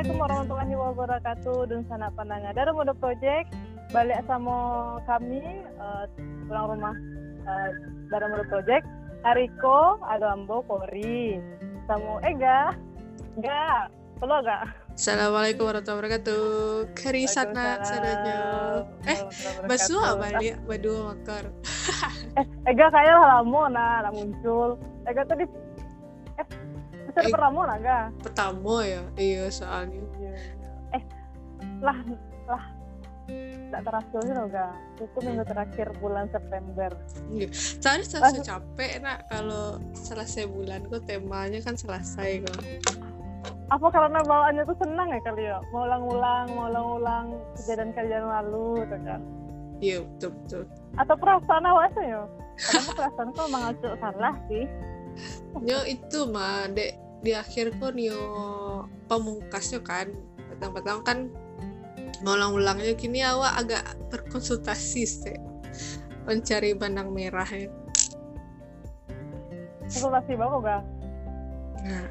Assalamualaikum warahmatullahi wabarakatuh dan sana pandangan dari Mode Project balik sama kami uh, pulang rumah uh, dari Mode Project Hariko Agambo Kori sama Ega enggak perlu enggak Assalamualaikum warahmatullahi wabarakatuh. Kari sana sadanya. Eh, basu apa dia? Badu makar. eh, Ega kayak lama nah, muncul. Ega tadi eh bisa Eh. pertama lah enggak? Pertama ya, iya soalnya. Eh, lah lah tidak terasa sih loh enggak? Itu minggu terakhir bulan September. Iya. Soalnya selesai capek nak kalau selesai bulan kok temanya kan selesai kok. apa karena bawaannya tuh senang ya kali ya mau ulang-ulang mau ulang-ulang kejadian-kejadian lalu gitu kan Iya betul betul. atau perasaan awalnya ya karena perasaan kok emang agak salah sih Yo itu mah dek di akhir kok yo pemungkasnya kan petang-petang kan mau ulang-ulangnya kini awak agak berkonsultasi sih mencari benang merahnya. aku masih bawa gak Nah,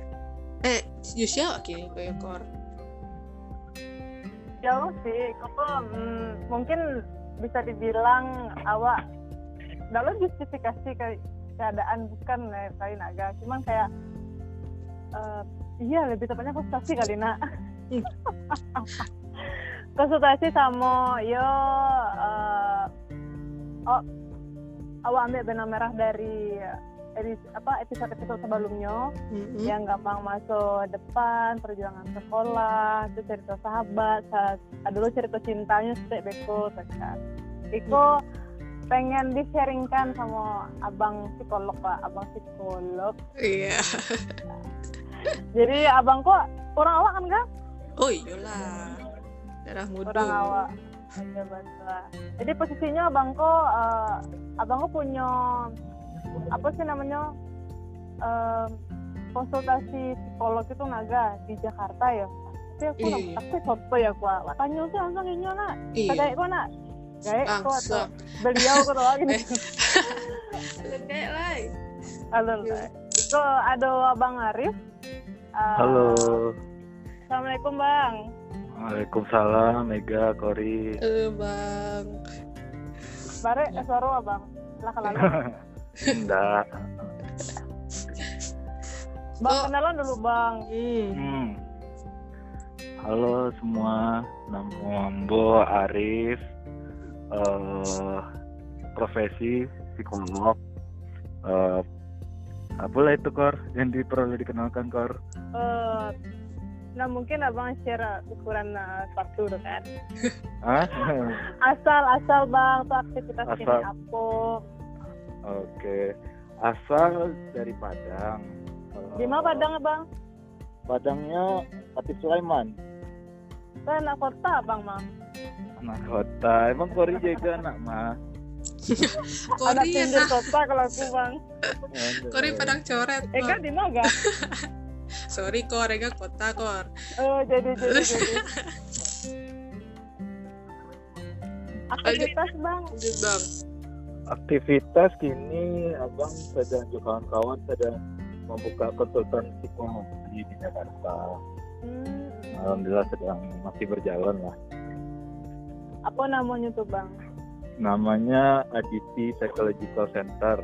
eh Yusya kini kayak kor. jauh sih kok hmm, mungkin bisa dibilang awak dalam justifikasi ke keadaan bukan ya, kali naga cuman kayak eh, iya lebih tepatnya konsultasi kali nak. Konsultasi sama yo eh, oh awak ambil benang merah dari apa episode episode sebelumnya Mm-mm. yang gampang masuk depan perjuangan sekolah itu cerita sahabat ah, dulu cerita cintanya setiap beko kan. Iko pengen di-sharingkan sama abang psikolog pak. Abang psikolog. Iya. jadi abang kok orang awak kan kan Oh iyalah. Darah muda. orang awak. Iya, jadi posisinya abang kok eh, abang kok punya apa sih namanya eh, konsultasi psikolog itu naga di Jakarta ya? Tapi aku Iya, nggak aku foto ya gua tanya sih langsung ini nak Iya. kayak nak kok tuh Langsung. beliau kok doang lah. halo Iya. itu ada abang Arif Eh, Halo. assalamualaikum bang Waalaikumsalam, Mega, Kori. Eh bang. bare suara abang lah kalau Enggak. bang Oh. kenalan dulu bang Hmm. Hmm. Halo semua, nama Mbo Arif, eh profesi psikolog. Eh apalah itu Kor yang di- perlu dikenalkan Kor? Eh, nah mungkin abang share ukuran uh, satu kan asal asal bang tuh aktivitas ini Asal. apa Oke, asal dari Padang. Eh, di mana Padang bang Padangnya Atif Sulaiman, anak kota bang mah anak kota. Emang Kori juga anak mah. anak Kori pinggir nah. kota kalau aku bang Kori padang coret. eh kan di mana Sorry kor, Ega kota kor. oh jadi jadi jadi aktivitas bang Lanjut bang. aktivitas kini abang sedang juga kawan-kawan sedang membuka konsultan psikologi di Jakarta. hmm, Alhamdulillah sedang masih berjalan lah. Apa namanya tuh bang Namanya Aditi Psychological Center.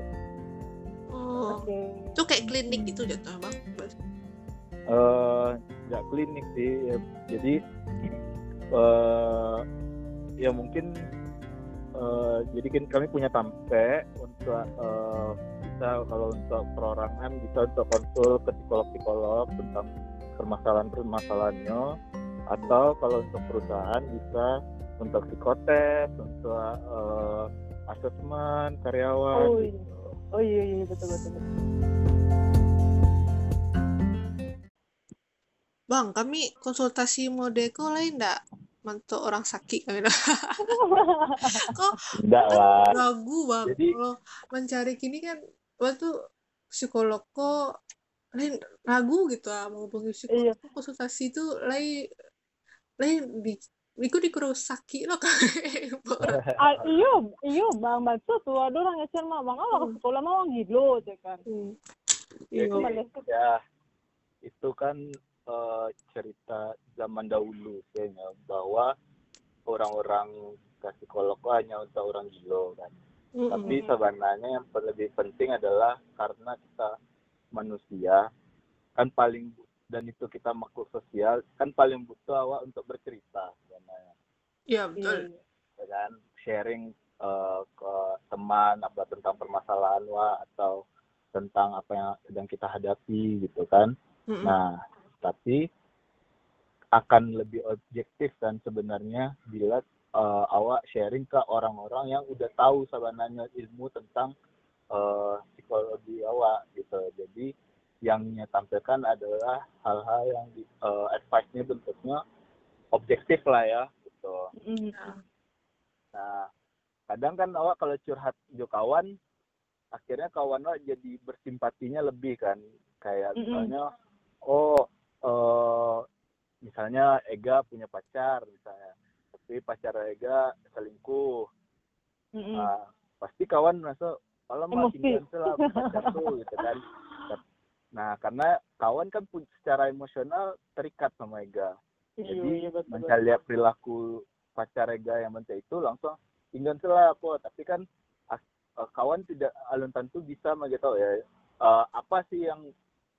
Oh. oke Itu kayak klinik gitu jatuh bang. Eh, nggak klinik sih, ya, jadi eh ya mungkin eh, jadi kan kami punya tampe untuk eh, bisa kalau untuk perorangan bisa untuk konsul ke psikolog-psikolog tentang permasalahan-permasalahannya atau kalau untuk perusahaan bisa untuk psikotes, untuk eh, asesmen karyawan. Oh, iya. gitu. oh iya iya betul betul, betul. Bang, kami konsultasi modeko lain ndak? Mantuk orang sakit kami dah. Kok Enggak lah. ragu bang Jadi- kalau mencari kini kan waktu psikolog kok lain ragu gitu ah mau hubungi Iya. psikolog konsultasi itu lain lain di Iku dikerusaki loh kan ah, iya iya bang bantu tuh ada orang ngecer mah bang awak ke sekolah mah orang gilo kan Hmm. Iya. Balik. ya itu kan eh, cerita zaman dahulu kayaknya bahwa orang-orang psikolog itu hanya untuk orang gila kan. Mm-mm. Tapi sebenarnya yang lebih penting adalah karena kita manusia kan paling dan itu kita makhluk sosial kan paling butuh awak untuk bercerita sebenarnya Iya Iya. betul. ya kan sharing eh, ke teman apa tentang permasalahan wa atau tentang apa yang sedang kita hadapi gitu kan Mm-mm. nah tapi akan lebih objektif kan sebenarnya bila eh, awak sharing ke orang-orang yang udah tahu sebenarnya ilmu tentang eh, psikologi awak gitu jadi yang tampilkan adalah hal-hal yang di, eh, advice-nya bentuknya objektif lah ya gitu Mm. Nah, kadang kan awak kalau curhat jo kawan, akhirnya kawan awak jadi bersimpatinya lebih kan. Kayak Mm-mm. misalnya, oh, eh, misalnya Ega punya pacar misalnya, tapi pacar Ega selingkuh. Mm-mm. Nah, pasti kawan merasa, kalau makin lah pacar tuh gitu kan. Nah, karena kawan kan pun secara emosional terikat sama Ega. Iya, Jadi iya, betul, mencari lihat perilaku pacar Ega yang mentah itu langsung tinggal lah apa tapi kan eh, kawan tidak alun tentu bisa magi tahu ya eh, apa sih yang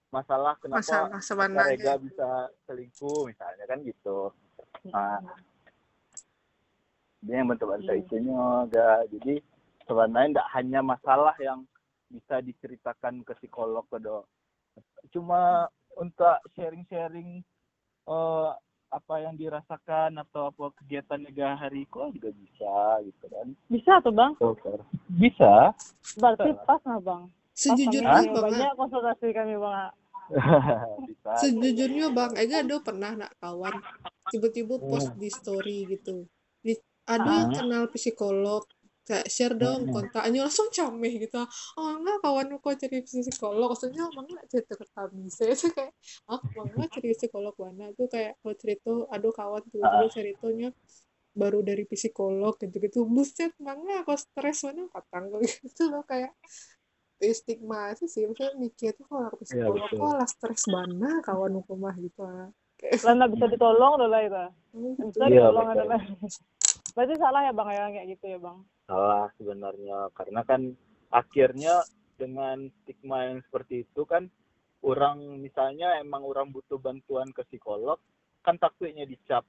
masalah kenapa Masalah pacar. Ega bisa selingkuh misalnya kan gitu nah dia yang bentuk-bentuk Hmm. itunya enggak jadi sebenarnya tidak hanya masalah yang bisa diceritakan ke psikolog kedo cuma untuk sharing-sharing eh, apa yang dirasakan atau apa kegiatan Ega hari kok juga bisa gitu kan Bisa tuh bang, bisa berarti pas nggak bang? Pas Sejujurnya bang, banyak konsultasi kami bang. bisa sejujurnya bang Ega ada pernah nak kawan tiba-tiba post Hmm. di story gitu. Di, ada yang Ah. kenal psikolog kayak share dong Hmm. kontaknya langsung cameh gitu oh enggak kawan kok jadi psikolog maksudnya emang nggak cerita ke kami saya tuh kayak ah emang nggak cerita psikolog mana tuh kayak kalau cerita aduh kawan tiba-tiba ceritanya baru dari psikolog gitu-gitu buset emang nggak aku stres mana patang gitu loh kayak stigma sih sih maksudnya mikir tuh kalau aku psikolog betul. kok lah stres mana kawan aku mah gitu ah Lah nggak bisa ditolong udah lah itu. Gitu. Bisa Iya, ditolong adalah. Berarti salah ya bang ya kayak gitu ya bang? Salah sebenarnya. Karena kan akhirnya dengan stigma yang seperti itu kan orang misalnya emang orang butuh bantuan ke psikolog kan takutnya dicap.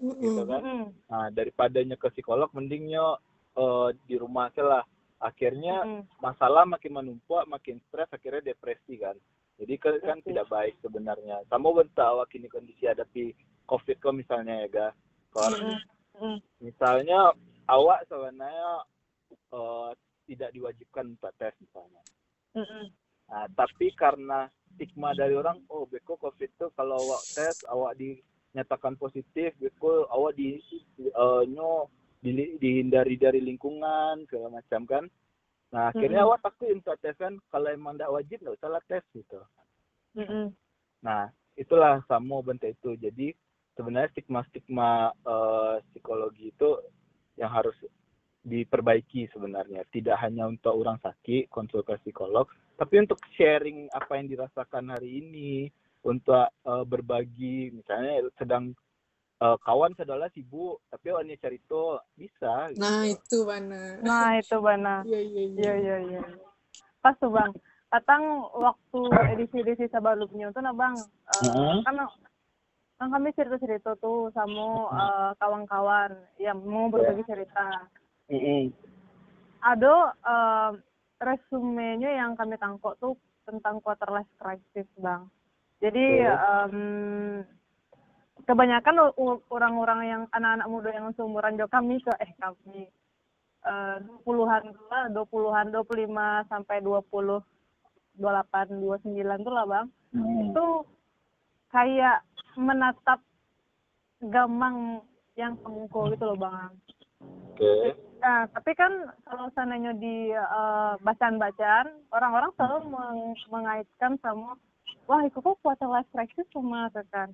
Gitu kan? Nah daripadanya ke psikolog mendingnya eh, di rumah aja lah. Akhirnya Mm-mm. masalah makin menumpuk makin stres akhirnya depresi kan. Jadi kan Betul. tidak baik sebenarnya. Sama bentuk awak ini kondisi hadapi covid kok misalnya ya ga kalau. Mm-mm. misalnya awak sebenarnya eh, tidak diwajibkan untuk tes misalnya Mm-mm. nah, tapi karena stigma dari orang oh beko covid itu kalau awak tes awak dinyatakan positif beko awak di eh, nyo di- dihindari dari lingkungan segala macam kan nah akhirnya Mm-mm. awak takut untuk tes kan kalau emang tidak wajib nggak usah lah tes gitu Mm-mm. Nah, itulah sama bentuk itu. Jadi sebenarnya stigma-stigma eh, psikologi itu yang harus diperbaiki sebenarnya. Tidak hanya untuk orang sakit konsul ke psikolog, tapi untuk sharing apa yang dirasakan hari ini, untuk eh, berbagi, misalnya sedang eh, kawan saudara sibuk, tapi awalnya cerita bisa. gitu. nah itu mana Nah itu bana. iya iya Iya iya iya. Pas tuh bang. Katang waktu edisi-edisi sebelumnya tuh nah bang, eh, Mhm. kan kan kami cerita-cerita tuh sama eh, kawan-kawan yang mau berbagi cerita. Mm-mm. Ada eh, resumenya yang kami tangkap tuh tentang quarter life crisis bang. Jadi em, kebanyakan orang-orang yang anak-anak muda yang seumuran jo kami ke eh kami eh, 20-an lah, 20-an, 25 sampai 20 28 29 tuh lah bang Mm. itu kayak menatap gamang yang pengko gitu loh bang Oke. Nah, tapi kan kalau seandainya di eh, bacaan-bacaan, orang-orang selalu meng- mengaitkan sama, wah itu kok quarter life crisis sama kan.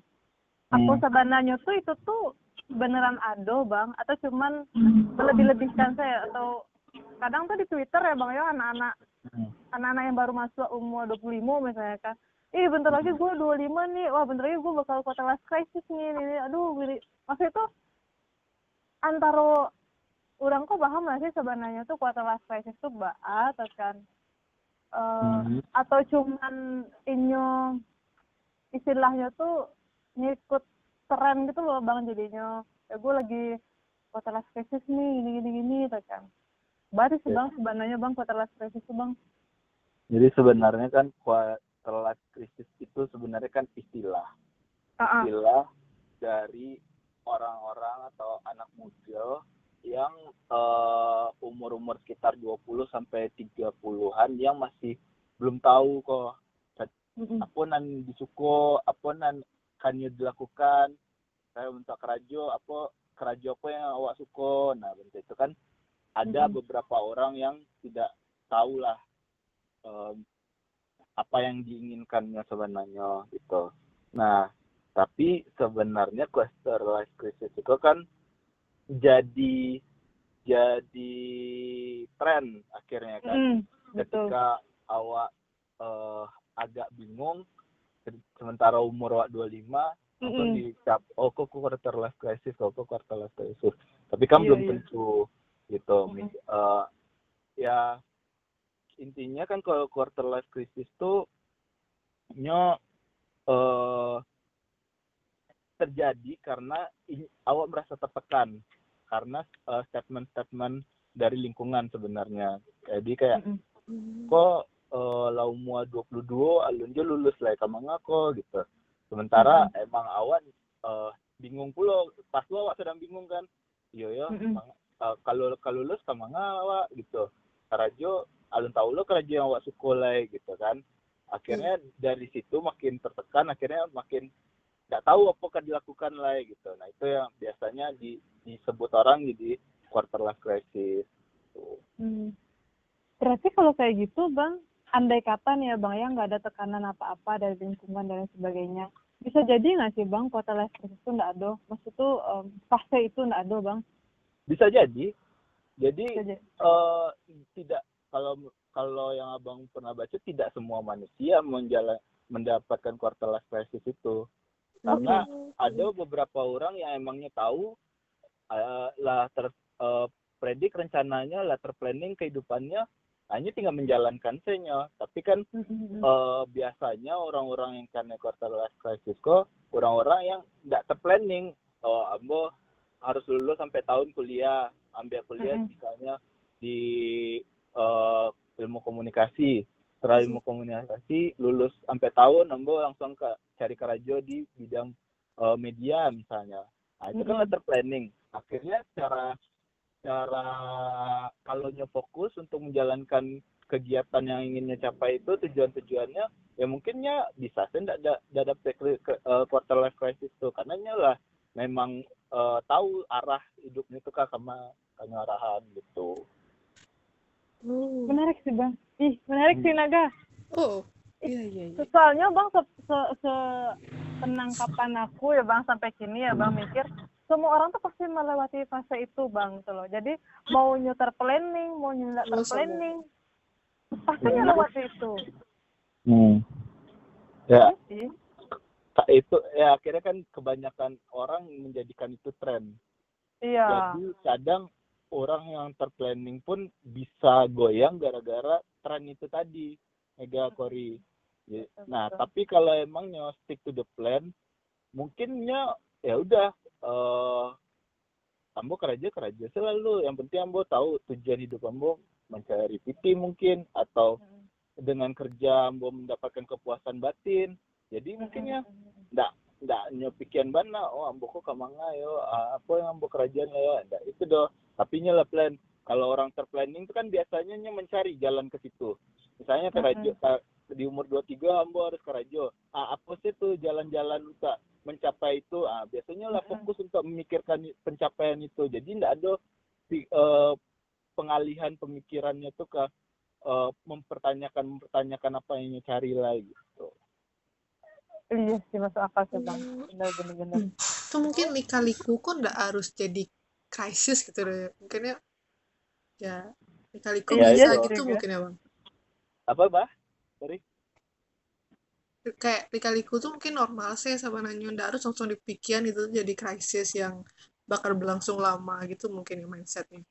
Apa Hmm. sebenarnya tuh itu tuh beneran ada bang, atau cuman melebih-lebihkan saya atau kadang tuh di Twitter ya bang ya anak-anak Mm. anak-anak yang baru masuk umur 25 misalnya kan, ih bentar lagi gue 25 nih wah bentar lagi gue bakal quarter crisis nih, nih, nih. aduh gini maksudnya itu antara orang kok paham gak sih sebenarnya tuh quarter crisis tuh baat kan uh, hmm. atau cuman inyo istilahnya tuh ngikut tren gitu loh bang jadinya ya gue lagi quarter crisis nih gini gini gini kan sih ya. bang sebenarnya bang quarter crisis tuh bang jadi sebenarnya kan quarter life crisis itu sebenarnya kan istilah uh -uh. istilah dari orang-orang atau anak muda yang uh, umur-umur sekitar 20 sampai 30-an yang masih belum tahu kok apa nan disuko, apa nan kan dilakukan. Saya minta kerajo, apa kerajo apa yang awak suko. Nah, bentuk itu kan ada mm-hmm. beberapa orang yang tidak tahu lah um, apa yang diinginkannya sebenarnya gitu. Nah, tapi sebenarnya quarter life crisis itu kan jadi jadi tren akhirnya kan mm, ketika betul. awak uh, agak bingung sementara umur awak 25 mm -hmm. dicap oh kok quarter life crisis kok kok quarter life crisis tapi kan yeah, belum yeah. tentu gitu mm -hmm. uh, ya intinya kan kalau quarter life crisis tuh nyo uh, terjadi karena awak merasa tertekan karena uh, statement-statement dari lingkungan sebenarnya. Jadi kayak mm-hmm. kok uh, lau mua 22 alun jo lulus lah kamu ngako gitu. Sementara mm-hmm. emang awan uh, bingung pula pas lo awak sedang bingung kan. Iya ya, mm-hmm. uh, kalau kalau lulus kamu awak gitu. Karajo alun tahu lo karajo yang awak sekolah gitu kan. Akhirnya mm. dari situ makin tertekan, akhirnya makin nggak tahu apa akan dilakukan lah gitu. Nah itu yang biasanya di, disebut orang jadi quarter life crisis. Hmm. Berarti kalau kayak gitu bang, andai kata nih ya bang ya nggak ada tekanan apa-apa dari lingkungan dan sebagainya, bisa jadi nggak sih bang quarter life crisis itu nggak ada? Maksud tuh um, fase itu nggak ada bang? Bisa jadi. Jadi, bisa jadi. Uh, tidak kalau kalau yang abang pernah baca tidak semua manusia menjalan mendapatkan quarter life crisis itu. Karena ada beberapa orang yang emangnya tahu uh, lah ter uh, predik rencananya lah terplanning kehidupannya hanya tinggal menjalankan senya tapi kan uh, biasanya orang-orang yang karena quarter life crisis kok orang-orang yang tidak terplanning oh ambo harus lulus sampai tahun kuliah ambil kuliah misalnya di uh, ilmu komunikasi. Setelah ilmu komunikasi lulus sampai tahun ambo langsung ke cari kerajo di bidang uh, media misalnya. Nah itu kan letter planning. Akhirnya cara cara kalau fokus untuk menjalankan kegiatan yang inginnya capai itu tujuan-tujuannya ya mungkinnya bisa. Sih tidak ada ada uh, quarter life crisis tuh. Karena lah memang uh, tahu arah hidupnya itu kan sama kami arahan gitu. Hmm. Menarik sih bang. Ih menarik hmm. sih Naga. Oh Iya, iya, iya. Soalnya Bang se, se, se penangkapan aku ya Bang sampai kini ya Bang mikir semua orang tuh pasti melewati fase itu Bang gitu loh. Jadi mau nyutar planning, mau nyutar planning pasti melewati itu. Hmm. Ya. Iya itu ya akhirnya kan kebanyakan orang menjadikan itu tren. Iya. Jadi kadang orang yang terplanning pun bisa goyang gara-gara tren itu tadi mega kori ya, nah tapi kalau emangnya stick to the plan mungkinnya ya udah uh, ambo kerja kerja selalu. Yang penting ambo tahu tujuan hidup ambo mencari PT mungkin atau hmm. dengan kerja ambo mendapatkan kepuasan batin. Jadi mungkinnya enggak enggak nyopikian bana oh ambo kok kamanga yo ah, apa yang ambo kerajaan yo enggak itu doh tapi nyala plan. Kalau orang terplanning itu kan biasanya mencari jalan ke situ. Misalnya ke Rajo mm-hmm. di umur 23 ambo harus ke Rajo. Ah apa sih tuh jalan-jalan untuk mencapai itu? Ah biasanya lah fokus untuk memikirkan pencapaian itu. Jadi tidak ada uh, pengalihan pemikirannya tuh ke uh, mempertanyakan mempertanyakan apa yang cari lagi gitu. Iya sih masuk akal sih bang. Benar benar benar. Hmm. itu mungkin lika-liku kok nggak harus jadi krisis gitu deh mungkin ya ya lika-liku ya, bisa gitu mungkin ya bang. Apa bah sorry. Kayak lika-liku tuh mungkin normal sih sama nanya ndak harus langsung dipikiran itu jadi krisis yang bakal berlangsung lama gitu mungkin ya mindsetnya.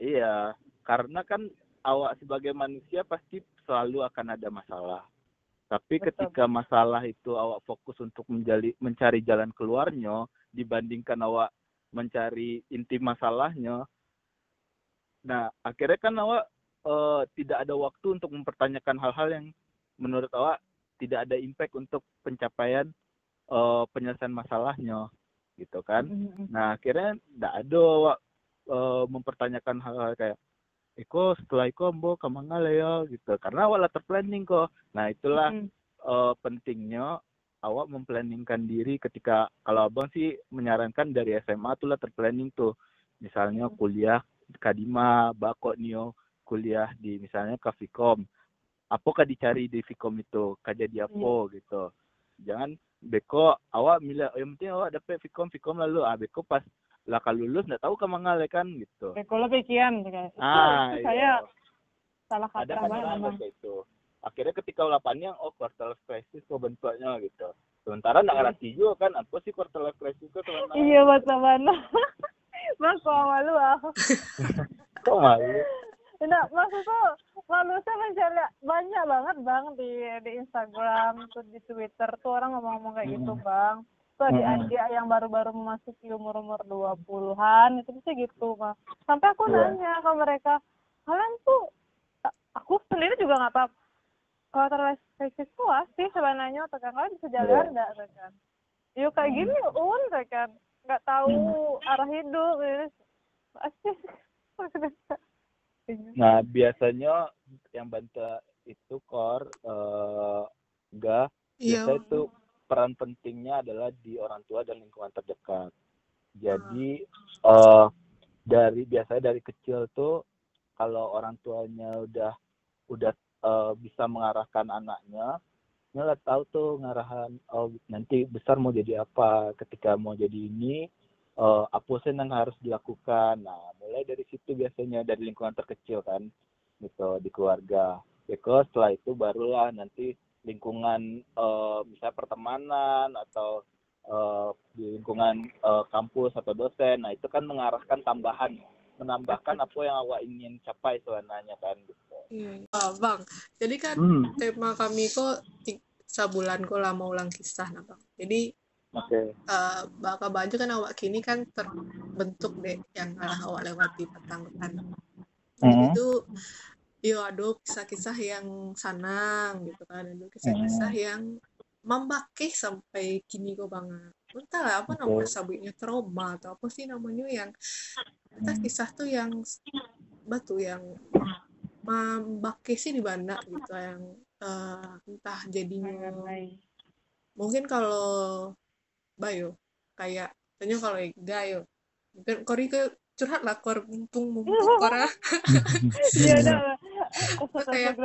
Iya, karena kan awak sebagai manusia pasti selalu akan ada masalah. Tapi Betul. ketika masalah itu awak fokus untuk menjali, mencari jalan keluarnya dibandingkan awak mencari inti masalahnya, nah akhirnya kan awak eh, tidak ada waktu untuk mempertanyakan hal-hal yang menurut awak tidak ada impact untuk pencapaian eh, penyelesaian masalahnya, gitu kan? Mm-mm. Nah akhirnya tidak ada awak eh, mempertanyakan hal-hal kayak Iko setelah Iko ambo kamangala ya gitu karena awak lah terplanning kok nah itulah Mm. eh, pentingnya awak memplanningkan diri ketika kalau abang sih menyarankan dari SMA tuh lah terplanning tuh. Misalnya Hmm. kuliah Kadima bakok nio kuliah di misalnya ke Vkom. Apa dicari di Vkom itu? Kah jadi apa gitu. Jangan beko awak milih yang penting awak dapat Vkom Vkom lalu. Ah beko pas lah kalau lulus nggak tahu ke mana kan gitu. Pikiran kayak, itu, ah itu iya. saya salah ada kaprah kan banget itu akhirnya ketika lapannya oh quarter life crisis kok bentuknya gitu sementara nggak ngerti juga kan apa sih quarter life crisis itu sebenarnya Iya bahasa mana? Bang kok malu ah. kok malu Nah, maksudku manusia mencari banyak banget bang di di Instagram, tuh di Twitter tuh orang ngomong-ngomong kayak gitu Mm-mm. bang. Tuh adik-adik yang baru-baru memasuki umur-umur 20-an itu bisa gitu bang. Sampai aku Iya. nanya ke mereka, kalian tuh aku sendiri juga nggak apa kalau terlalu krisis tuh sih sebenarnya tuh kan kalian bisa jalan Iya. nggak tuh kan? Yuk kayak gini un tuh kan nggak tahu arah hidup ya. Asih. nah biasanya yang bantu itu core eh enggak iya biasa itu peran pentingnya adalah di orang tua dan lingkungan terdekat jadi eh dari biasanya dari kecil tuh kalau orang tuanya udah udah eh, bisa mengarahkan anaknya. Lah tahu tuh ngarahan oh nanti besar mau jadi apa ketika mau jadi ini eh, apa sih yang harus dilakukan. Nah mulai dari situ biasanya dari lingkungan terkecil kan gitu di keluarga. Because setelah itu barulah nanti lingkungan eh, misalnya pertemanan atau eh, di lingkungan eh, kampus atau dosen. Nah itu kan mengarahkan tambahan menambahkan apa yang awak ingin capai sebenarnya kan gitu. Iya Ah, bang. Jadi kan Hmm, tema kami kok sebulan kok lama ulang kisah nah bang. Jadi oke. eh bakal baju kan awak kini kan terbentuk deh yang telah awak lewati petang depan jadi Mhm. itu yo ada kisah-kisah yang senang gitu kan. Ada kisah-kisah yang membakih sampai kini kok banget entah lah apa nama Betul. sabuknya trauma atau apa sih namanya yang entah kisah tuh yang batu yang membakih sih di mana gitu yang eh, entah jadinya mungkin kalau Bayo kayak tanya kalau Gayo mungkin Kori ke curhat lah kor mumpung mumpung kora. Iya ada Kayak-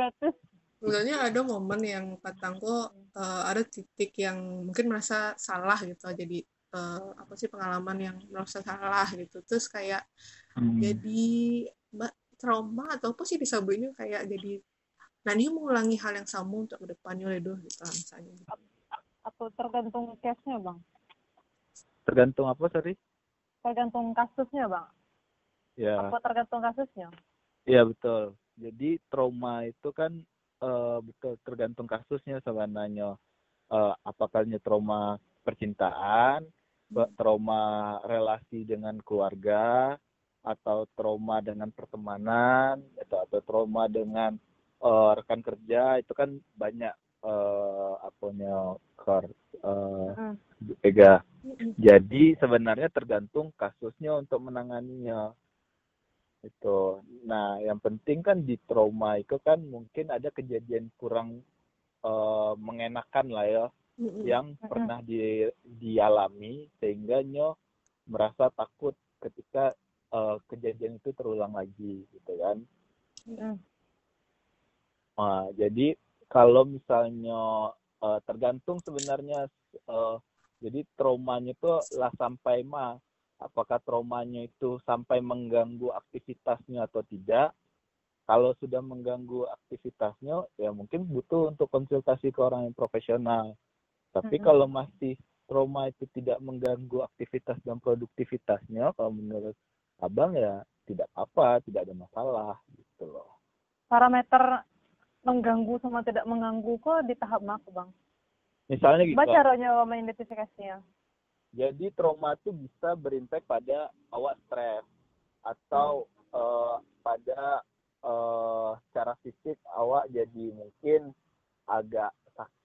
sebenarnya ada momen yang katangku eh, ada titik yang mungkin merasa salah gitu jadi eh, apa sih pengalaman yang merasa salah gitu. Terus kayak Hmm. jadi mbak trauma atau apa sih disebutnya kayak jadi nah dia mengulangi hal yang sama untuk ke depannya ledoh gitu lah misalnya Atau tergantung case-nya bang. Tergantung apa sorry? Tergantung kasusnya bang. Ya. Apa tergantung kasusnya? Iya betul. Jadi trauma itu kan eh, betul tergantung kasusnya sebenarnya. Eh, apakah ini trauma percintaan, ba- trauma relasi dengan keluarga, atau trauma dengan pertemanan, atau atau trauma dengan eh, rekan kerja itu kan banyak eh, apanya eh, Hmm. Ega. Jadi sebenarnya tergantung kasusnya untuk menanganinya. Itu. Nah, yang penting kan di trauma itu kan mungkin ada kejadian kurang eh, mengenakan lah ya Mm-mm. yang pernah di, dialami sehingga nyo merasa takut ketika eh, kejadian itu terulang lagi gitu kan. Hmm. Nah, jadi kalau misalnya eh, tergantung sebenarnya eh, jadi traumanya itu lah sampai ma apakah traumanya itu sampai mengganggu aktivitasnya atau tidak kalau sudah mengganggu aktivitasnya ya mungkin butuh untuk konsultasi ke orang yang profesional tapi Mm-mm. kalau masih trauma itu tidak mengganggu aktivitas dan produktivitasnya kalau menurut abang ya tidak apa tidak ada masalah gitu loh. Parameter mengganggu sama tidak mengganggu kok di tahap mana bang. Misalnya gitu. Baca caranya mengidentifikasinya jadi trauma itu bisa berimpact pada awak stres atau eh, pada eh, secara fisik awak jadi mungkin agak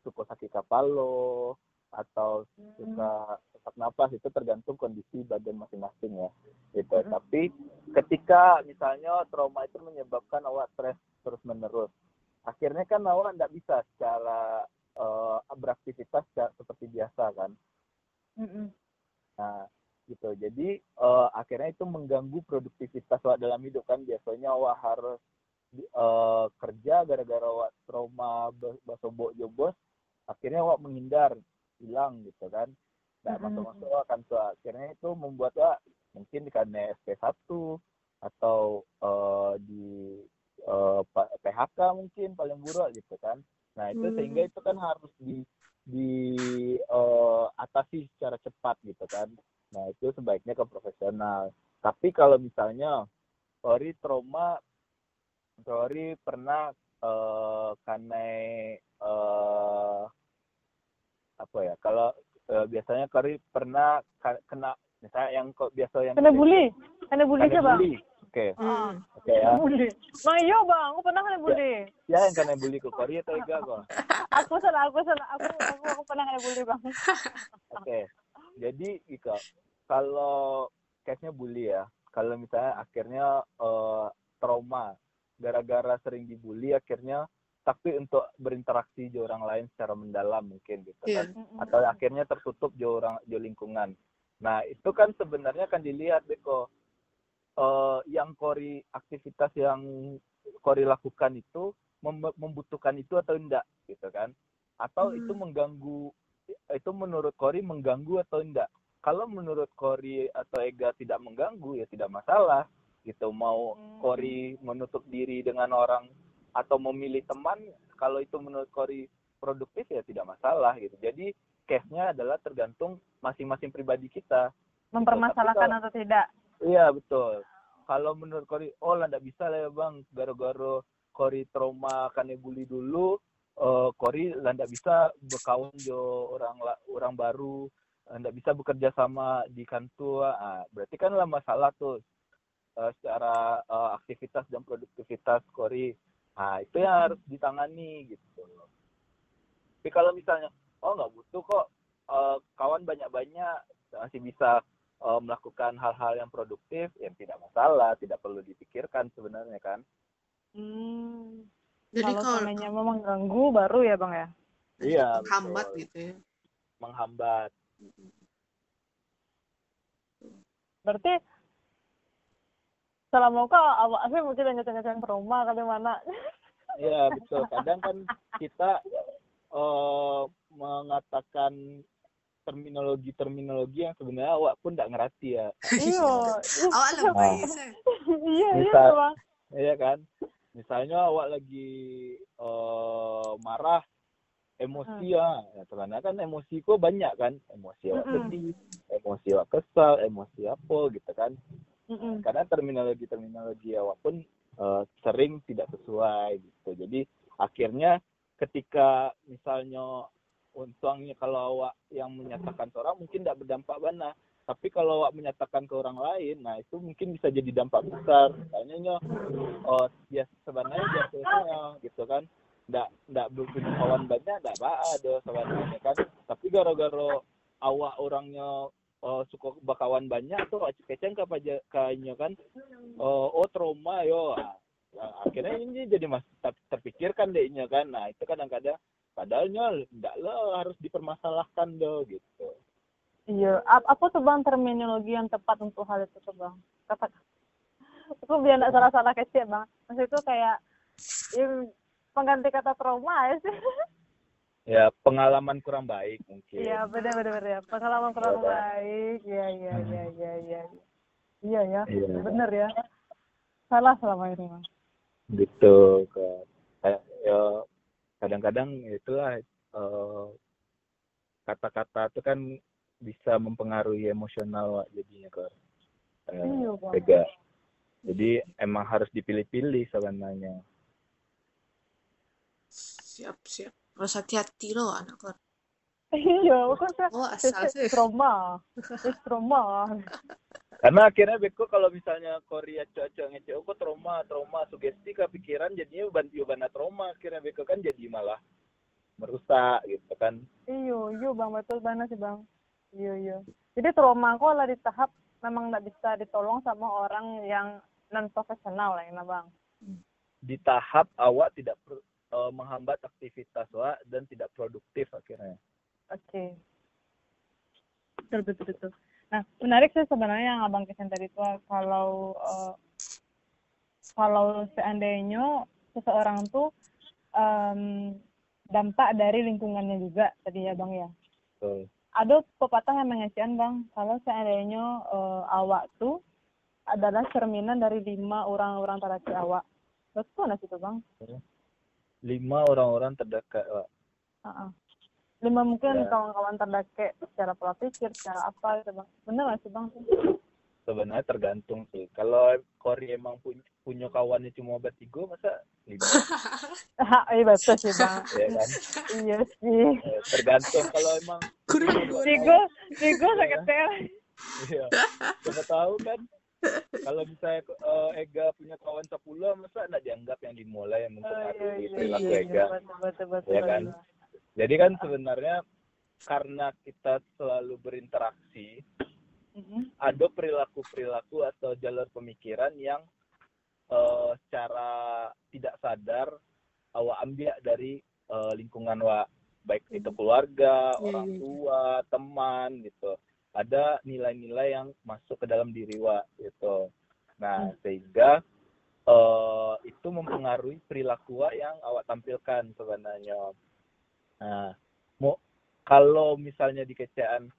suka sakit kepala atau suka sesak napas itu tergantung kondisi badan masing-masing ya gitu Mhm. tapi ketika misalnya trauma itu menyebabkan awak stres terus menerus akhirnya kan awak tidak bisa secara eh, beraktivitas secara- seperti biasa kan Mm-mm. Nah, gitu. Jadi eh, akhirnya itu mengganggu produktivitas awak dalam hidup kan. Biasanya awak harus di- eh, kerja gara-gara awak trauma basobok jobos. Akhirnya awak menghindar, hilang gitu kan. Nah, Mm-mm. masuk-masuk awak kan tuh. Akhirnya itu membuat awak mungkin karena SP1 atau eh, di eh, P- PHK mungkin paling buruk gitu kan. Nah, itu Hmm. sehingga itu kan harus di di eh, atasi secara cepat gitu kan. Nah itu sebaiknya ke profesional. Tapi kalau misalnya Tori trauma, Tori pernah eh, karena eh, apa ya? Kalau eh, biasanya Tori pernah kena misalnya yang kok biasa yang kena bully kena bully kena sih bang bully. Oke, Hmm. oke ya. bully bang iya bang aku pernah kena bully Ya yang kena bully ke Kori atau enggak kok? aku salah aku salah aku aku, aku pernah kena bully bang Oke, jadi Ika, kalau case-nya bully ya, kalau misalnya akhirnya eh, trauma gara-gara sering dibully akhirnya tapi untuk berinteraksi di orang lain secara mendalam mungkin gitu Iya. kan atau akhirnya tertutup di orang di lingkungan. Nah itu kan sebenarnya kan dilihat Beko eh, yang kori aktivitas yang kori lakukan itu mem- membutuhkan itu atau enggak gitu kan? Atau Hmm. itu mengganggu itu menurut kori mengganggu atau enggak? Kalau menurut kori atau Ega tidak mengganggu ya tidak masalah gitu mau Hmm. kori menutup diri dengan orang atau memilih teman kalau itu menurut kori produktif ya tidak masalah gitu. Jadi case-nya adalah tergantung masing-masing pribadi kita. mempermasalahkan Tapi atau tidak Iya betul. Kalau menurut Kori, oh lah nggak bisa lah ya bang, gara-gara Kori trauma karena bully dulu, eh Kori lah nggak bisa berkawan jo orang orang baru, eh, nggak bisa bekerja sama di kantor. Ah, berarti kan lah masalah tuh eh, secara eh, aktivitas dan produktivitas Kori. Nah itu yang harus ditangani gitu. Tapi kalau misalnya, oh nggak butuh kok, eh, kawan banyak-banyak masih bisa eh, melakukan hal-hal yang produktif yang tidak masalah, tidak perlu dipikirkan sebenarnya kan. hmm. Jadi kalau kalau seandainya memang ganggu baru ya bang ya Iya, hambat betul. gitu ya. Menghambat. berarti selama kau awak sih mungkin lanjut-lanjutan trauma kali mana Iya, betul. Kadang kan kita eh, mengatakan terminologi-terminologi yang sebenarnya awak pun tidak ngerti ya. iya Awak lebih saya. iya iya Iya kan? Misalnya awak lagi eh, marah, emosi ya. ya karena kan emosi kok banyak kan. Emosi awak sedih, emosi awak kesal, emosi apa gitu kan. Mm-mm. karena terminologi-terminologi awak pun eh, sering tidak sesuai gitu. Jadi akhirnya ketika misalnya untungnya kalau awak yang menyatakan ke orang mungkin tidak berdampak banyak. Tapi kalau awak menyatakan ke orang lain, nah itu mungkin bisa jadi dampak besar. Misalnya oh ya sebenarnya biasanya gitu kan. Nggak nggak punya kawan banyak, nggak apa ada sebenarnya kan. Tapi gara-gara awak orangnya eh, suka bakawan banyak tuh keceng apa aja kayaknya kan. Oh, oh trauma yo. Nah, akhirnya ini jadi mas ter- terpikirkan dehnya kan. Nah itu kadang-kadang padahalnya enggak lah harus dipermasalahkan do gitu. Iya Ap- apa tuh bang terminologi yang tepat untuk hal itu tuh bang? Kata aku biar nggak salah-salah kecil bang. Maksud itu kayak ya, pengganti kata trauma ya sih ya pengalaman kurang baik mungkin. Iya benar benar benar ya. Pengalaman kurang Iya. baik. Iya iya iya iya iya iya. Iya ya. Iya. benar ya. Salah selama ini bang gitu kayak ya kadang-kadang itulah eh, kata-kata itu kan bisa mempengaruhi emosional Wak, jadinya ke eh, Iya. Jadi emang harus dipilih-pilih sebenarnya. siap siap harus hati-hati loh anak kor Iya, saya oh asal sih trauma. Terus trauma. Karena akhirnya Beko kalau misalnya Korea cocok ngecek kok trauma, trauma, sugesti kepikiran jadinya bantu bana trauma akhirnya Beko kan jadi malah merusak gitu kan. Iyo, iyo bang betul banget sih bang. Iyo, iyo. Jadi trauma aku lah di tahap memang nggak bisa ditolong sama orang yang non profesional lah ya bang. Di tahap awak tidak eh, menghambat aktivitas wa dan tidak produktif akhirnya. Oke. Betul, betul, betul. Nah, menarik sih sebenarnya yang Abang Kesen tadi itu kalau eh, kalau seandainya seseorang tuh em, dampak dari lingkungannya juga tadi ya Bang ya. Betul. Ada pepatah yang mengatakan Bang, kalau seandainya eh, awak tuh adalah cerminan dari lima orang-orang terdekat awak. Betul nggak sih itu Bang? Lima orang-orang terdekat wa. Heeh. Lima mungkin Ya. kawan-kawan terdekat secara pola pikir, secara apa gitu Bang. Bener nggak sih Bang? Sebenarnya tergantung sih. Kalau Korea emang punya, punya kawannya cuma bertiga masa lima Iya betul sih Bang. ya kan? Iya sih. Eh, tergantung kalau emang kurang Tigo, Tigo sakit Iya. Siapa tahu kan kalau misalnya eh, Ega punya kawan 10 masa enggak dianggap yang dimulai yang Oh, mempengaruhi iya, perilaku iya, Ega. betul, betul, betul, Ya kan? Jadi kan sebenarnya karena kita selalu berinteraksi, Mhm. ada perilaku-perilaku atau jalur pemikiran yang eh, secara tidak sadar awak ambil dari eh, lingkungan wa baik itu keluarga, Iya, orang iya. tua, teman gitu. Ada nilai-nilai yang masuk ke dalam diri wa gitu. Nah, sehingga eh, itu mempengaruhi perilaku wa yang awak tampilkan sebenarnya. Nah, mau kalau misalnya di kecaan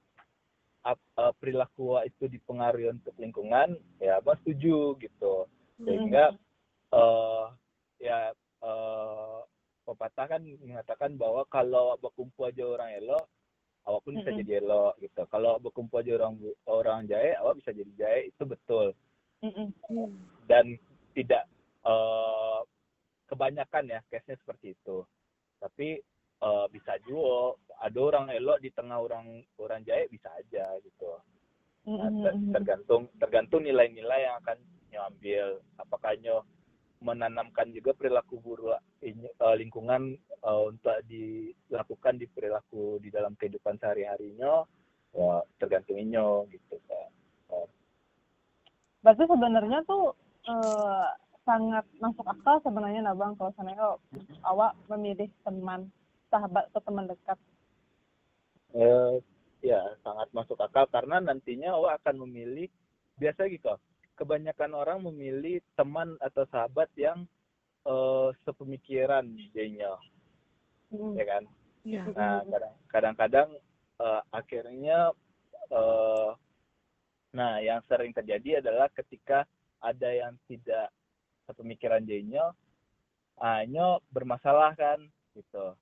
ap- eh, perilaku wa itu dipengaruhi untuk lingkungan, ya abang setuju gitu. Sehingga eh ya eh pepatah kan mengatakan bahwa kalau berkumpul aja orang elok, awak pun bisa Mm-mm. jadi elok gitu. Kalau berkumpul aja orang orang jahe, awak bisa jadi jahe itu betul. Mhm. Dan tidak eh kebanyakan ya case-nya seperti itu. Tapi eh, bisa juga ada orang elok di tengah orang orang jahe bisa aja gitu. Nah, ter- tergantung tergantung nilai-nilai yang akan nyo ambil apakah nyo menanamkan juga perilaku buruk eh, lingkungan untuk dilakukan di perilaku di dalam kehidupan sehari-harinya ya tergantung nyo gitu Kak. Berarti sebenarnya tuh eh, sangat masuk akal sebenarnya nah Bang kalau seandainya awak memilih teman, sahabat atau teman dekat. Eh, ya sangat masuk akal karena nantinya awak akan memilih biasa gitu kebanyakan orang memilih teman atau sahabat yang eh, sepemikiran jadinya Mhm. ya kan ya Nah, kadang- kadang-kadang eh, akhirnya eh, nah yang sering terjadi adalah ketika ada yang tidak sepemikiran jadinya, hanya bermasalah kan gitu.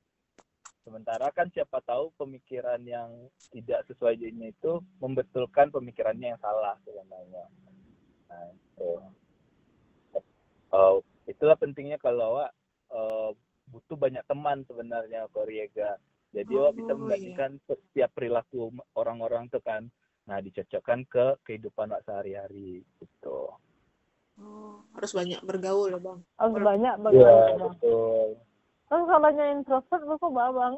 Sementara kan siapa tahu pemikiran yang tidak sesuai jadinya itu membetulkan pemikirannya yang salah sebenarnya. Nah, itu. Eh, itulah pentingnya kalau eh, butuh banyak teman sebenarnya Koryega. Jadi awak bisa Oh, membandingkan setiap perilaku orang-orang itu kan. Nah, dicocokkan ke kehidupan awak sehari-hari gitu. oh, harus banyak bergaul ya bang Harus banyak Iya, bagaimana Bang. betul. Terus kalau yang introvert lu kok Bang?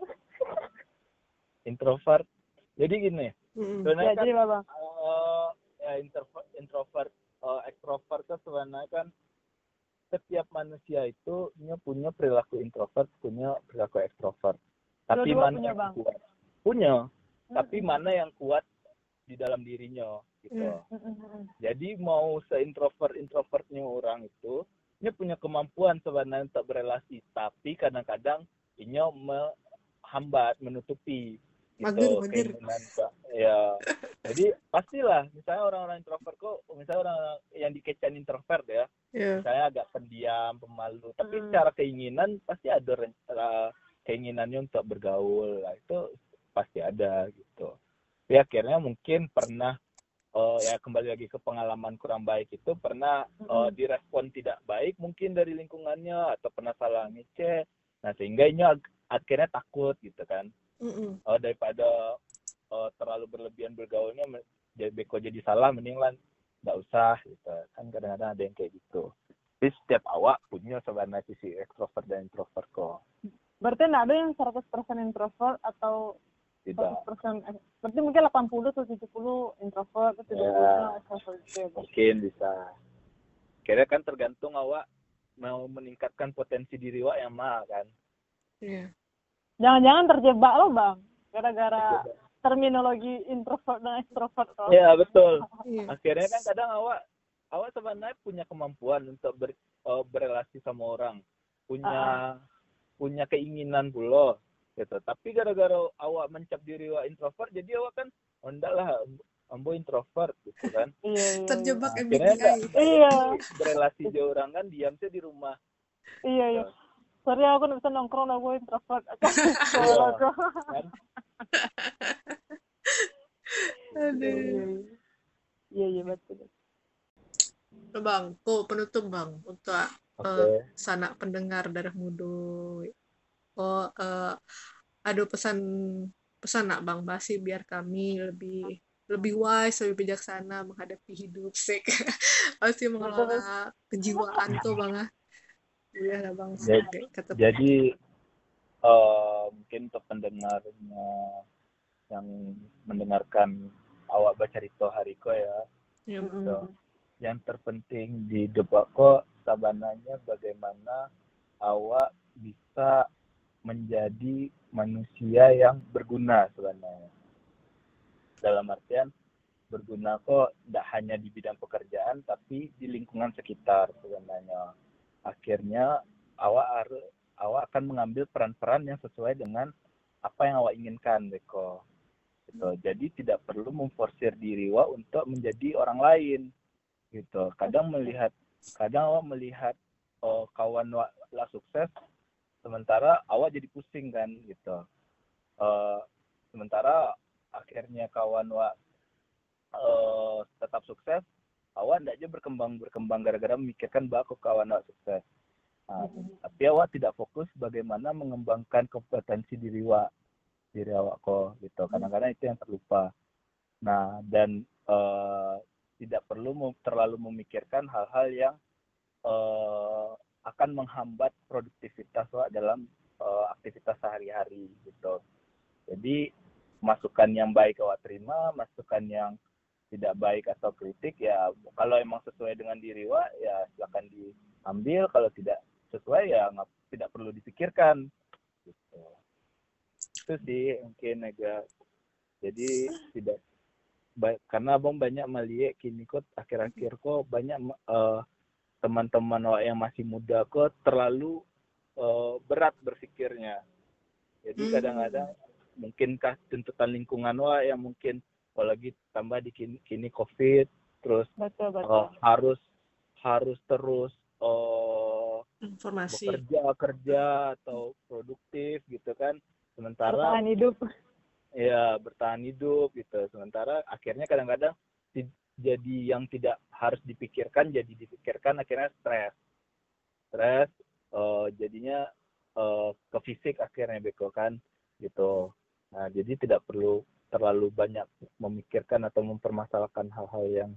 Introvert. Jadi gini, sebenarnya Ya kan jadi Bang. eh, ya introvert, introvert, eh, extrovert itu sebenarnya kan setiap manusia itu punya perilaku introvert, punya perilaku extrovert. Tapi Dua-dua mana punya, yang Bang. kuat? Punya, tapi Mhm. mana yang kuat di dalam dirinya gitu. Hmm. Jadi mau seintrovert introvertnya orang itu, dia punya kemampuan sebenarnya untuk berelasi, tapi kadang-kadang ini menghambat, menutupi Mager, gitu mager. Pak. ya. Jadi pastilah, misalnya orang-orang introvert kok, misalnya orang yang dikecam introvert ya, ya saya agak pendiam pemalu tapi Hmm. secara keinginan pasti ada ren- eh, keinginannya untuk bergaul lah itu pasti ada gitu tapi akhirnya mungkin pernah eh, ya kembali lagi ke pengalaman kurang baik itu pernah eh, Mm-mm. direspon tidak baik mungkin dari lingkungannya atau pernah salah ngecek nah sehingga ini ag- akhirnya takut gitu kan Mm-mm. oh daripada eh, terlalu berlebihan bergaulnya jadi beko jadi salah mending lah nggak usah gitu kan kadang-kadang ada yang kayak gitu tapi setiap awak punya sebenarnya sisi ekstrovert dan introvert kok Berarti nggak ada yang 100% introvert atau tidak 100% ex- berarti mungkin 80 atau 70 introvert atau 30 Ya. extrovert gitu. mungkin bisa kira kan tergantung awak mau meningkatkan potensi diri awak yang mana kan Iya. Jangan-jangan terjebak lo bang, gara-gara terminologi introvert dan extrovert kok. ya betul Iya. akhirnya kan kadang awak awak sebenarnya punya kemampuan untuk ber, eh, berrelasi sama orang punya punya keinginan pula gitu tapi gara-gara awak mencap diri awak introvert jadi awak kan oh enggak lah ambo introvert gitu kan Iya, iya. Terjebak MBTI. Iya, berrelasi di orang kan diam sih di rumah iya, iya. Sorry aku nggak bisa nongkrong, aku introvert. Aduh. Iya, iya betul. Bang, kok penutup bang untuk oke sanak pendengar darah muda. Oh, eh, ada pesan pesan nak bang Basi biar kami lebih lebih wise, lebih bijaksana menghadapi hidup sek. Pasti mengelola kejiwaan tuh bang ah. Iya bang. Jadi- jadi eh, mungkin untuk pendengarnya yang mendengarkan awak baca Rito Hariko ya Ya, gitu. yang terpenting di debat kok sabananya bagaimana awak bisa menjadi manusia yang berguna sebenarnya dalam artian berguna kok tidak hanya di bidang pekerjaan tapi di lingkungan sekitar sebenarnya akhirnya awak harus awak akan mengambil peran-peran yang sesuai dengan apa yang awak inginkan Beko gitu. Jadi tidak perlu memforsir diri awak untuk menjadi orang lain. Gitu. Kadang melihat kadang awak melihat oh, kawan awak lah sukses sementara awak jadi pusing kan gitu. Eh, sementara akhirnya kawan awak eh, tetap sukses awak tidak aja berkembang berkembang gara-gara memikirkan bahwa kawan awak sukses. Nah, tapi awak tidak fokus bagaimana mengembangkan kompetensi diri awak diri awak kok gitu. Kadang-kadang itu yang terlupa. Nah dan eh, tidak perlu mem- terlalu memikirkan hal-hal yang eh, akan menghambat produktivitas awak dalam eh, aktivitas sehari-hari gitu. Jadi masukan yang baik awak terima masukan yang tidak baik atau kritik ya kalau emang sesuai dengan diri awak ya silakan diambil. Kalau tidak sesuai ya nggak tidak perlu dipikirkan. Gitu. Itu sih mungkin agak jadi tidak ba- karena abang banyak melihat kini kok akhir-akhir kok banyak eh, teman-teman awak yang masih muda kok terlalu eh, berat berpikirnya jadi Hmm. kadang-kadang mungkinkah tuntutan lingkungan awak yang mungkin apalagi tambah di kini, kini covid terus Betul, eh, betul. harus harus terus eh, informasi. bekerja kerja atau produktif gitu kan sementara Bertahan hidup. ya bertahan hidup gitu sementara akhirnya kadang-kadang jadi yang tidak harus dipikirkan jadi dipikirkan akhirnya stres stres eh, jadinya eh, ke fisik akhirnya beko kan gitu nah jadi tidak perlu terlalu banyak memikirkan atau mempermasalahkan hal-hal yang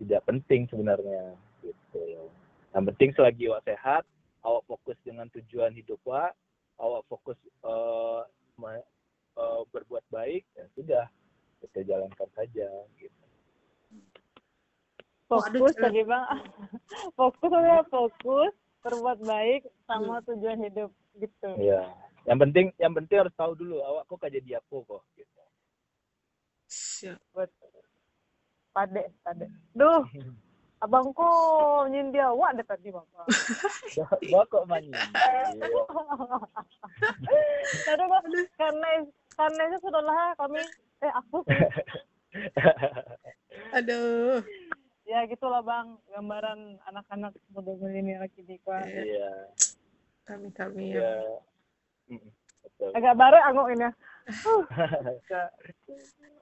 tidak penting sebenarnya gitu. Yang penting selagi awak sehat awak fokus dengan tujuan hidup awak awak fokus eh, me- eh, berbuat baik ya sudah kita jalankan saja gitu. Fokus tadi bang. fokus ya fokus berbuat baik sama tujuan hidup gitu. ya yang penting yang penting harus tahu dulu awak kok kayak jadi aku kok gitu Siap. Pade, pade. Duh, abangku nyindir awak deh tadi bapak. Bawa kok mani Tadi bang, karena karena itu sudahlah kami eh aku. Aduh. ya gitulah bang gambaran anak-anak muda milenial kini Wah, Iya. kami kami ya Iya. Agak baru angok ini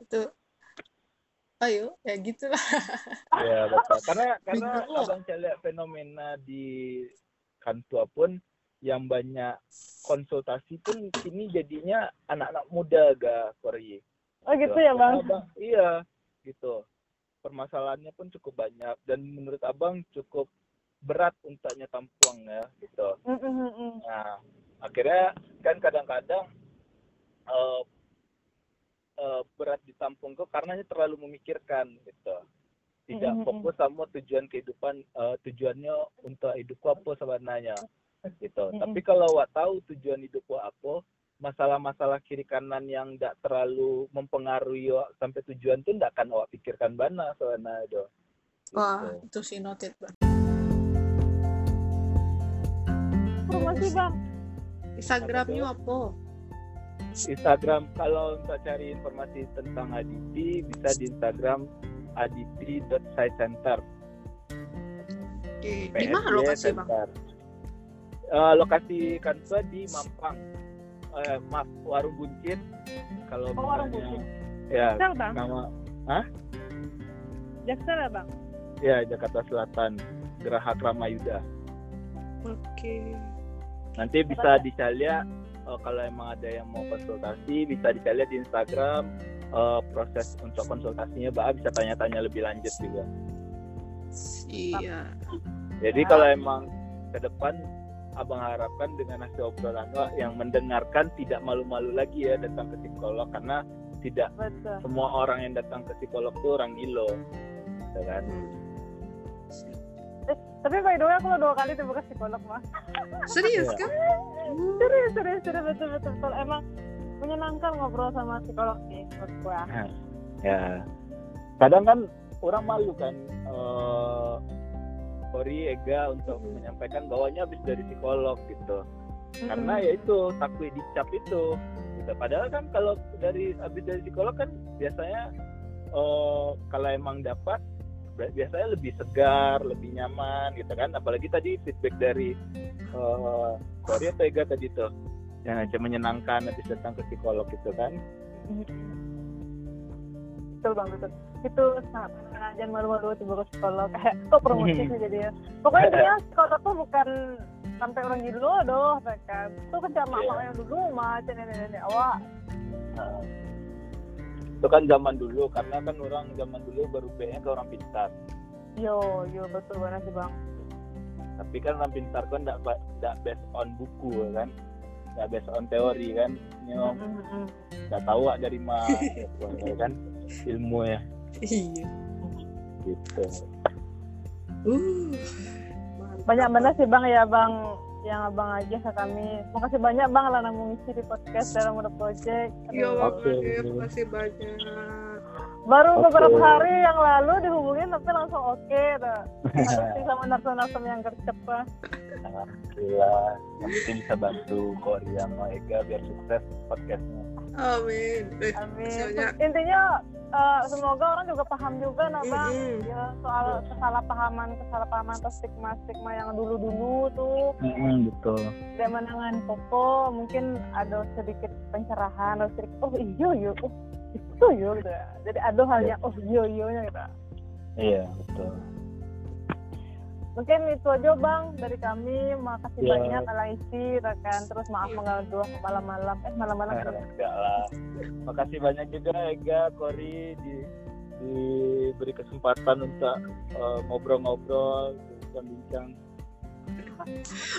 itu ayo ya gitulah Iya betul. Karena karena Bingung. abang saya lihat fenomena di kantor pun yang banyak konsultasi pun kini jadinya anak-anak muda gak Korea. oh gitu ya bang abang- iya gitu. Permasalahannya pun cukup banyak dan menurut abang cukup berat untuknya tampuang ya gitu. Mm, mm, mm, mm. Nah, akhirnya kan kadang-kadang eh, eh, berat ditampung kok karena terlalu memikirkan gitu. Tidak Mm-mm. fokus sama tujuan kehidupan eh, tujuannya untuk hidupku apa sebenarnya gitu. Mm-mm. Tapi kalau awak tahu tujuan hidupku apa, masalah-masalah kiri kanan yang tidak terlalu mempengaruhi awak sampai tujuan tuh tidak akan awak pikirkan bana sebenarnya do. wah Gitu. itu sih noted bang promosi bang Instagramnya apa Instagram kalau untuk cari informasi tentang Aditi bisa di Instagram aditi.science-center. Oke, di mana lokasi bang. Eh, lokasi kantor di Mampang. Eh, maaf, Warung Buncit. Kalau Oh, Warung Buncit. Ya, Jaksel bang nama Jaksel ya bang ya Jakarta Selatan, Geraha Kramayuda. oke Nanti bisa dicari eh, kalau emang ada yang mau konsultasi bisa dicari di Instagram eh, proses untuk konsultasinya Mbak bisa tanya-tanya lebih lanjut juga. iya Jadi kalau emang ke depan abang harapkan dengan hasil obrolan yang mendengarkan tidak malu-malu lagi ya datang ke psikolog karena tidak betul semua orang yang datang ke psikolog tuh orang gilo, ya kan? Hmm. tapi by the way aku udah dua kali tuh ke psikolog mas serius Iya. kan serius serius serius betul betul betul emang menyenangkan ngobrol sama psikolog nih menurut gua Ya, kadang kan orang malu kan, eh Ori Ega untuk menyampaikan bahwanya habis dari psikolog gitu. karena ya itu takut dicap itu gitu. padahal kan kalau dari habis dari psikolog kan biasanya eh, kalau emang dapat biasanya lebih segar lebih nyaman gitu kan. Apalagi tadi feedback dari eh Korea atau Ega tadi tuh. Yang aja menyenangkan habis datang ke psikolog gitu kan. Betul bang betul. Itu sangat jangan malu-malu tiba ke psikolog. Kayak kok promosi sih jadi ya. Pokoknya dia psikolog tuh bukan sampai orang dulu doh kan. Tuh kan sama Iya. mak yang dulu mah nenek-nenek awak. Nah, itu kan zaman dulu karena kan orang zaman dulu baru nya ke orang pintar. Yo yo betul banget sih bang. Tapi kan orang pintar kan tidak based on buku kan? Nggak based on teori kan? Ini mm. nggak tahu ah dari mana ya kan? Ilmu ya iya. Gitu. Uh. Banyak benar sih bang ya bang yang abang aja ke kami makasih banyak bang lah mengisi di podcast dalam Muda Project. Iya bang. Oke. Arif, makasih banyak. baru Oke. beberapa hari yang lalu dihubungin tapi langsung oke dah Makasih sama narsum-narsum yang gercep lah alhamdulillah. Yang penting bisa bantu Korea sama Ega biar sukses podcastnya Amin. Eh, amin. banyak. intinya eh, semoga orang juga paham juga nah bang Mm-mm. ya soal kesalahpahaman kesalahpahaman atau stigma stigma yang dulu dulu tuh betul. Dia menangan koko mungkin ada sedikit pencerahan atau sedikit oh iyo iyo oh itu iyo gitu ya. Jadi ada hal yang oh iyo iyo nya gitu. Iya betul mungkin itu aja bang dari kami. Makasih Ya. banyak Alaisi rekan. Terus maaf mengganggu malam-malam. Eh malam-malam kan ya? enggak lah. Makasih banyak juga Ega Kori di diberi kesempatan untuk eh, ngobrol-ngobrol bincang-bincang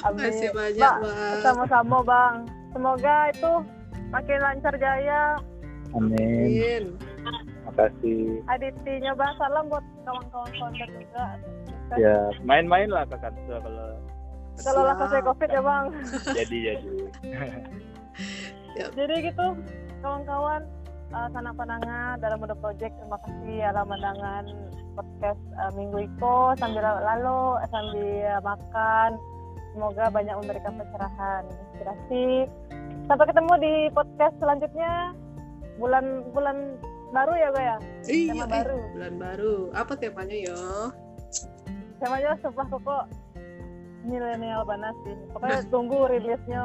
Makasih amin banyak bang. sama-sama bang. Semoga itu makin lancar jaya. Amin. Amin. makasih. Aditinya bang salam buat kawan-kawan founder juga ya. Main-main lah ke kantor kalau kalau lah selesai covid ya bang. Jadi jadi. Jadi gitu kawan-kawan uh, sanak pandangan dalam mode project. Terima kasih alam pandangan podcast uh, minggu itu sambil lalu eh, sambil makan. Semoga banyak memberikan pencerahan inspirasi. Sampai ketemu di podcast selanjutnya. Bulan bulan baru ya gue ya? Iya, tema eh, baru. bulan baru. Apa temanya yo? Temanya sumpah kok milenial banget sih pokoknya Nah. tunggu rilisnya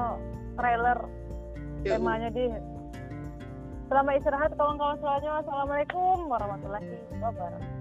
trailer Ya, temanya di Selamat istirahat kawan-kawan semuanya. Assalamualaikum warahmatullahi wabarakatuh.